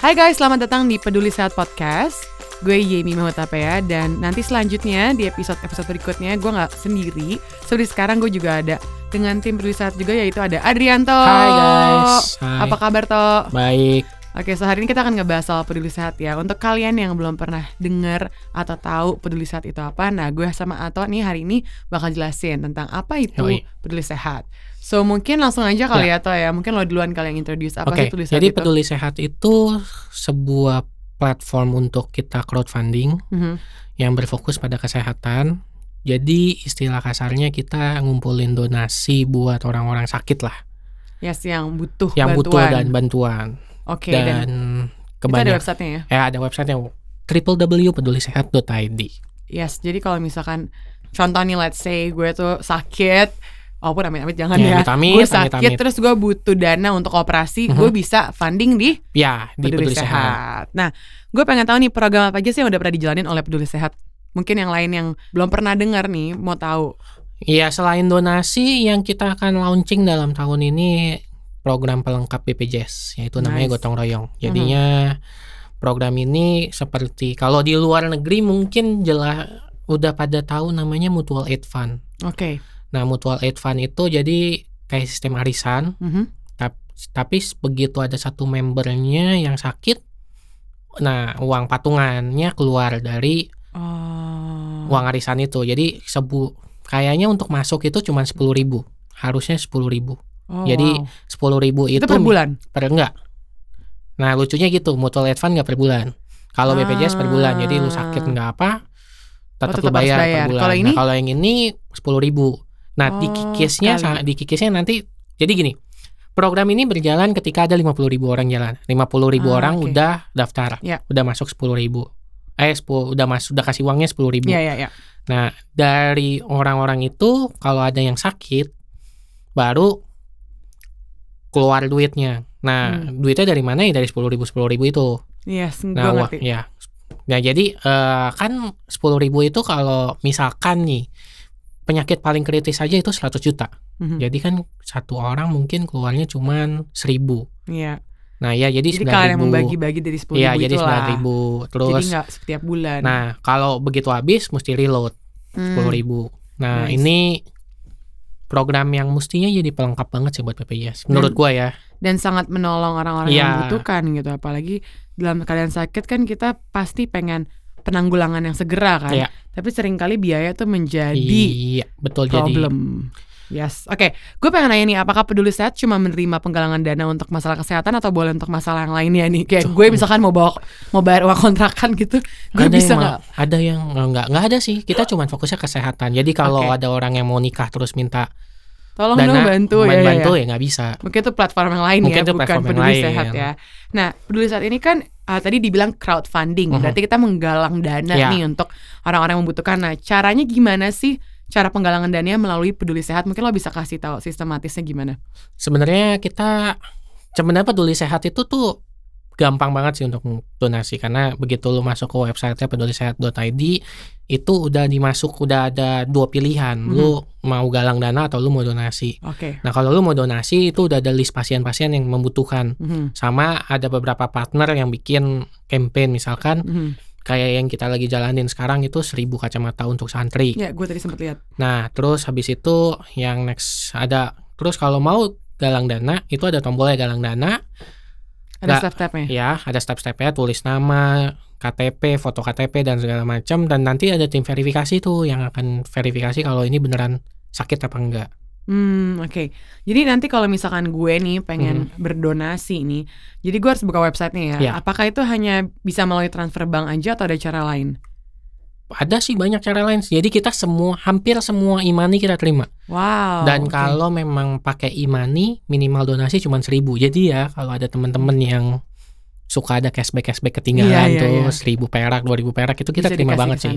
Hai guys, selamat datang di Peduli Sehat Podcast. Gue Yemi Mahutapea dan nanti selanjutnya di episode-episode berikutnya gue nggak sendiri. Seperti sekarang gue juga ada dengan tim Peduli Sehat juga yaitu ada Adrianto. Hai guys. Hai. Apa kabar Toh? Baik. Oke, so hari ini kita akan ngebahas soal peduli sehat ya. Untuk kalian yang belum pernah dengar atau tahu peduli sehat itu apa, nah gue sama Ato nih hari ini bakal jelasin tentang apa itu Yoi. peduli sehat. So mungkin langsung aja kali ya, Ya. Toh ya. Mungkin lo duluan kali yang introduce apa Oke. sih peduli sehat Jadi itu. peduli sehat itu sebuah platform untuk kita crowdfunding Mhm. yang berfokus pada kesehatan. Jadi istilah kasarnya kita ngumpulin donasi buat orang-orang sakit lah, Yes, yang butuh yang butuh bantuan. dan bantuan. Oke, dan, dan itu ada kebanyakan websitenya ya. ya ada websitenya www.pedulisehat.id. Yes, jadi kalau misalkan contoh nih let's say gue tuh sakit Walaupun amit-amit jangan Ya, ya, amit-amit, Gue sakit amit-amit. terus gue butuh dana untuk operasi Mhm. Gue bisa funding di Ya di Peduli, peduli, sehat. Sehat. Nah, gue pengen tahu nih program apa aja sih yang udah pernah dijalanin oleh Peduli Sehat. Mungkin yang lain yang belum pernah dengar nih mau tahu. Iya selain donasi yang kita akan launching dalam tahun ini program pelengkap BPJS yaitu namanya Nice. gotong royong. Jadinya program ini seperti kalau di luar negeri mungkin jelas udah pada tahu namanya mutual aid fund. Oke. Nah mutual aid fund itu jadi kayak sistem arisan Mhm. tap- tapi begitu ada satu membernya yang sakit nah uang patungannya keluar dari Oh. uang arisan itu. Jadi sebu kayaknya untuk masuk itu cuma 10.000 ribu harusnya 10.000 ribu Oh, jadi wow. sepuluh ribu itu, itu per bulan. per enggak nah lucunya gitu mutual aid fund nggak per bulan kalau BPJS per bulan jadi lu sakit Ah. nggak apa tetap, tetap lu harus bayar, bayar. per bulan Kalau ini? nah, kalau yang ini sepuluh ribu nah Oh, dikikisnya sekali. sa- dikikisnya nanti jadi gini program ini berjalan ketika ada 50.000 ribu orang jalan 50.000 ribu Ah, orang oke. udah daftar Ya. udah masuk 10.000 ribu eh 10, udah masuk udah kasih uangnya 10.000 ribu Iya, iya, iya. Nah, dari orang-orang itu kalau ada yang sakit baru keluar duitnya. Nah, Hmm. duitnya dari mana ya? Dari 10.000 ribu 10.000 ribu itu. Yes, gue Nah, wah, ngerti. ya. Nah, jadi eh, kan 10.000 ribu itu kalau misalkan nih penyakit paling kritis aja itu 100 juta. Mhm. Jadi kan satu orang mungkin keluarnya cuman 1000. Iya. Nah, ya jadi Jadi 9.000. kalian yang membagi-bagi dari 10 Iya, ribu jadi. 9.000 ribu. Jadi Terus nggak setiap bulan. nah, kalau begitu habis mesti reload. Hmm. sepuluh ribu. Nah Nice. ini program yang mestinya jadi pelengkap banget sih buat BPJS. Menurut gua ya. dan sangat menolong orang-orang yang Iya. membutuhkan gitu apalagi dalam keadaan sakit kan kita pasti pengen penanggulangan yang segera kan Iya. tapi sering kali biaya tuh menjadi Iya betul jadi. problem yes oke gue pengen nanya nih apakah peduli sehat cuma menerima penggalangan dana untuk masalah kesehatan atau boleh untuk masalah yang lainnya nih kayak gue misalkan mau bawa mau bayar uang kontrakan gitu gue Ada bisa nggak Ada yang nggak nggak ada sih. Kita cuma fokusnya kesehatan. Jadi kalau Oke. ada orang yang mau nikah terus minta tolong dana dong bantu ya, ya, bantu ya. ya nggak bisa. Mungkin itu platform yang lain Mungkin ya, itu bukan platform yang peduli lain. sehat ya. Nah, peduli sehat ini kan ah, tadi dibilang crowdfunding, Mhm. berarti kita menggalang dana Ya. nih untuk orang-orang yang membutuhkan. Nah, caranya gimana sih? Cara penggalangan dananya melalui peduli sehat? Mungkin lo bisa kasih tahu sistematisnya gimana? Sebenarnya kita sebenarnya peduli sehat itu tuh gampang banget sih untuk donasi karena begitu lu masuk ke websitenya pedulisehat.id itu udah dimasuk udah ada dua pilihan Mhm. lu mau galang dana atau lu mau donasi Oke. Nah, kalau lu mau donasi itu udah ada list pasien-pasien yang membutuhkan. Mhm, Sama ada beberapa partner yang bikin campaign misalkan mhm. kayak yang kita lagi jalanin sekarang itu 1000 kacamata untuk santri. Ya, gue tadi sempat lihat. Nah, terus habis itu yang next ada terus kalau mau galang dana itu ada tombolnya galang dana. Ada step-stepnya. Ya, ada step-stepnya tulis nama, KTP, foto KTP dan segala macam dan nanti ada tim verifikasi tuh yang akan verifikasi kalau ini beneran sakit apa enggak. Hmm, oke. Jadi nanti kalau misalkan gue nih pengen Mhm. berdonasi nih, jadi gue harus buka websitenya ya. Ya. Apakah itu hanya bisa melalui transfer bank aja atau ada cara lain? Ada sih banyak cara lain. Jadi kita semua hampir semua imani kita terima. Wow. Dan oke. kalau memang pakai imani minimal donasi cuma seribu. Jadi ya kalau ada teman-teman yang suka ada cashback cashback ketinggalan Iya, iya, tuh iya. seribu perak, dua ribu perak itu kita Bisa terima banget sih.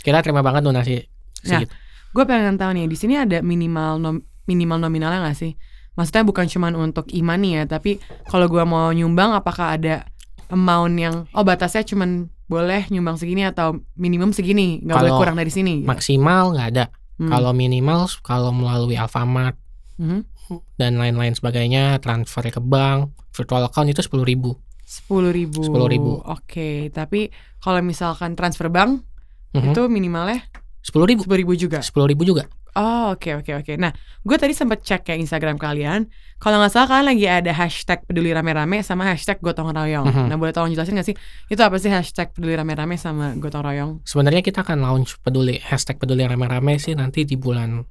Kita terima banget donasi Nah, segitu. Gue pengen tahu nih, di sini ada minimal nom- minimal nominalnya nggak sih? Maksudnya bukan cuma untuk imani ya, tapi kalau gue mau nyumbang, apakah ada amount yang oh batasnya cuma boleh nyumbang segini atau minimum segini, nggak boleh kurang dari sini? gitu? Maksimal nggak ada. Hmm. Kalau minimal kalau melalui Alfamart Mhm. dan lain-lain sebagainya transfer ke bank virtual account itu sepuluh ribu Sepuluh ribu. 10.000. Oke, tapi kalau misalkan transfer bank Mhm. itu minimalnya Sepuluh ribu, sepuluh ribu juga. sepuluh ribu juga. Oh oke oke oke. Nah, gue tadi sempat cek ya Instagram kalian. Kalau nggak salah kalian lagi ada hashtag peduli rame-rame sama hashtag gotong royong. Mhm. Nah, boleh tolong jelasin nggak sih itu apa sih hashtag peduli rame-rame sama gotong royong? Sebenarnya kita akan launch peduli hashtag peduli rame-rame sih nanti di bulan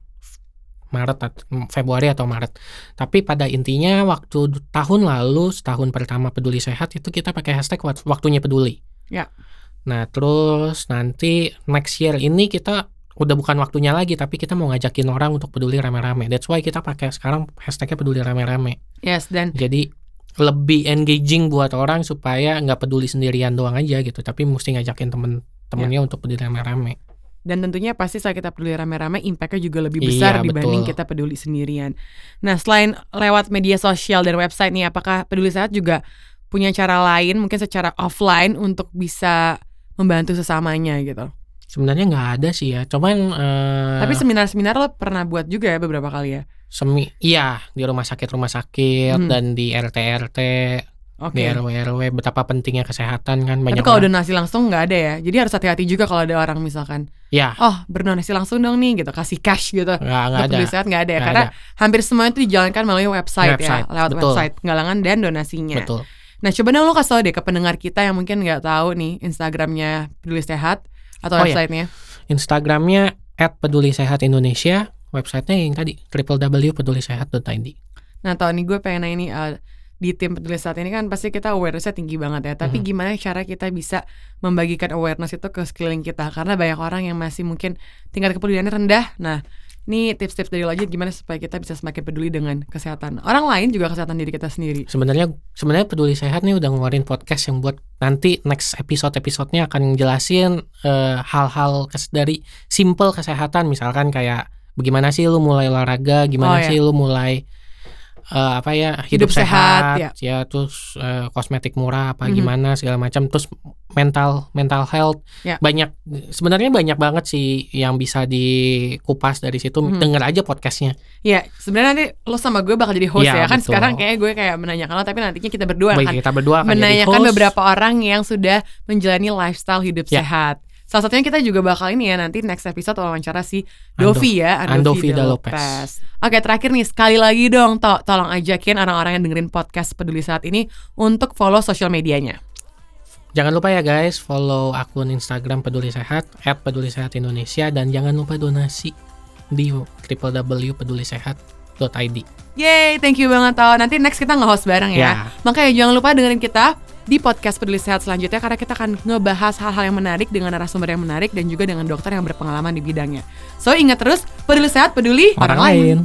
Maret atau Februari atau Maret. Tapi pada intinya waktu tahun lalu setahun pertama peduli sehat itu kita pakai hashtag wak- waktunya peduli. Ya. Nah terus nanti next year ini kita udah bukan waktunya lagi tapi kita mau ngajakin orang untuk peduli rame-rame. That's why kita pakai sekarang hashtagnya peduli rame-rame. Yes dan Jadi lebih engaging buat orang supaya nggak peduli sendirian doang aja gitu, tapi mesti ngajakin temen-temennya untuk peduli rame-rame. dan tentunya pasti saat kita peduli rame-rame impactnya juga lebih Iya, besar dibanding betul. kita peduli sendirian. Nah selain lewat media sosial dan website nih, apakah peduli sehat juga punya cara lain mungkin secara offline untuk bisa membantu sesamanya gitu? Sebenarnya nggak ada sih ya, cuman eh, Tapi seminar-seminar lo pernah buat juga ya beberapa kali ya? semi iya di rumah sakit rumah sakit Hmm. dan di RT RT Oke. di RW RW betapa pentingnya kesehatan kan Tapi banyak kalau orang- donasi langsung nggak ada ya. Jadi harus hati-hati juga kalau ada orang misalkan, ya oh berdonasi langsung dong nih gitu, kasih cash gitu. nggak nggak ada sehat nggak ada ya. nggak Karena ada. hampir semua itu dijalankan melalui website, Website, ya, lewat betul. website penggalangan dan donasinya. betul Nah coba dong lo kasih tau deh ke pendengar kita yang mungkin nggak tahu nih Instagramnya peduli sehat atau Oh, iya. websitenya. Instagramnya @peduli sehat Indonesia websitenya yang tadi www.pedulisehat.id Nah tahun ini gue pengen nanya nih eh, di tim peduli sehat ini kan pasti kita awarenessnya tinggi banget ya. Tapi Mhm. gimana cara kita bisa membagikan awareness itu ke sekeliling kita? Karena banyak orang yang masih mungkin tingkat kepeduliannya rendah. Nah ini tips-tips dari aja gimana supaya kita bisa semakin peduli dengan kesehatan orang lain juga kesehatan diri kita sendiri. sebenarnya sebenarnya peduli sehat nih udah ngeluarin podcast yang buat nanti next episode episodenya akan jelasin eh, hal-hal kes- dari simple kesehatan misalkan kayak bagaimana sih lu mulai olahraga Oh, gimana ya. sih lu mulai eh, apa ya Hidup hidup, sehat, sehat, ya. ya terus eh, kosmetik murah apa Mhm. gimana segala macam terus mental mental health Ya. banyak sebenarnya banyak banget sih yang bisa dikupas dari situ Mhm. denger aja podcastnya Ya sebenarnya nanti lo sama gue bakal jadi host Iya, ya kan betul. sekarang kayak gue kayak menanyakan lo tapi nantinya kita berdua Baik, akan kita berdua akan menanyakan beberapa orang yang sudah menjalani lifestyle hidup Ya. sehat. Salah satunya kita juga bakal ini ya nanti next episode wawancara si Ando- Dovi ya, Andovi De Da Lopez. Oke terakhir nih sekali lagi dong, to tolong ajakin orang-orang yang dengerin podcast peduli saat ini untuk follow sosial medianya. Jangan lupa ya guys, follow akun Instagram Peduli Sehat @peduli sehat Indonesia dan jangan lupa donasi di www.pedulisehat.id. Yay, thank you banget tau. Nanti next kita nge-host bareng ya. Ya. Makanya jangan lupa dengerin kita di podcast peduli sehat selanjutnya karena kita akan ngebahas hal-hal yang menarik dengan narasumber yang menarik dan juga dengan dokter yang berpengalaman di bidangnya. So ingat terus, peduli sehat peduli Orang lain.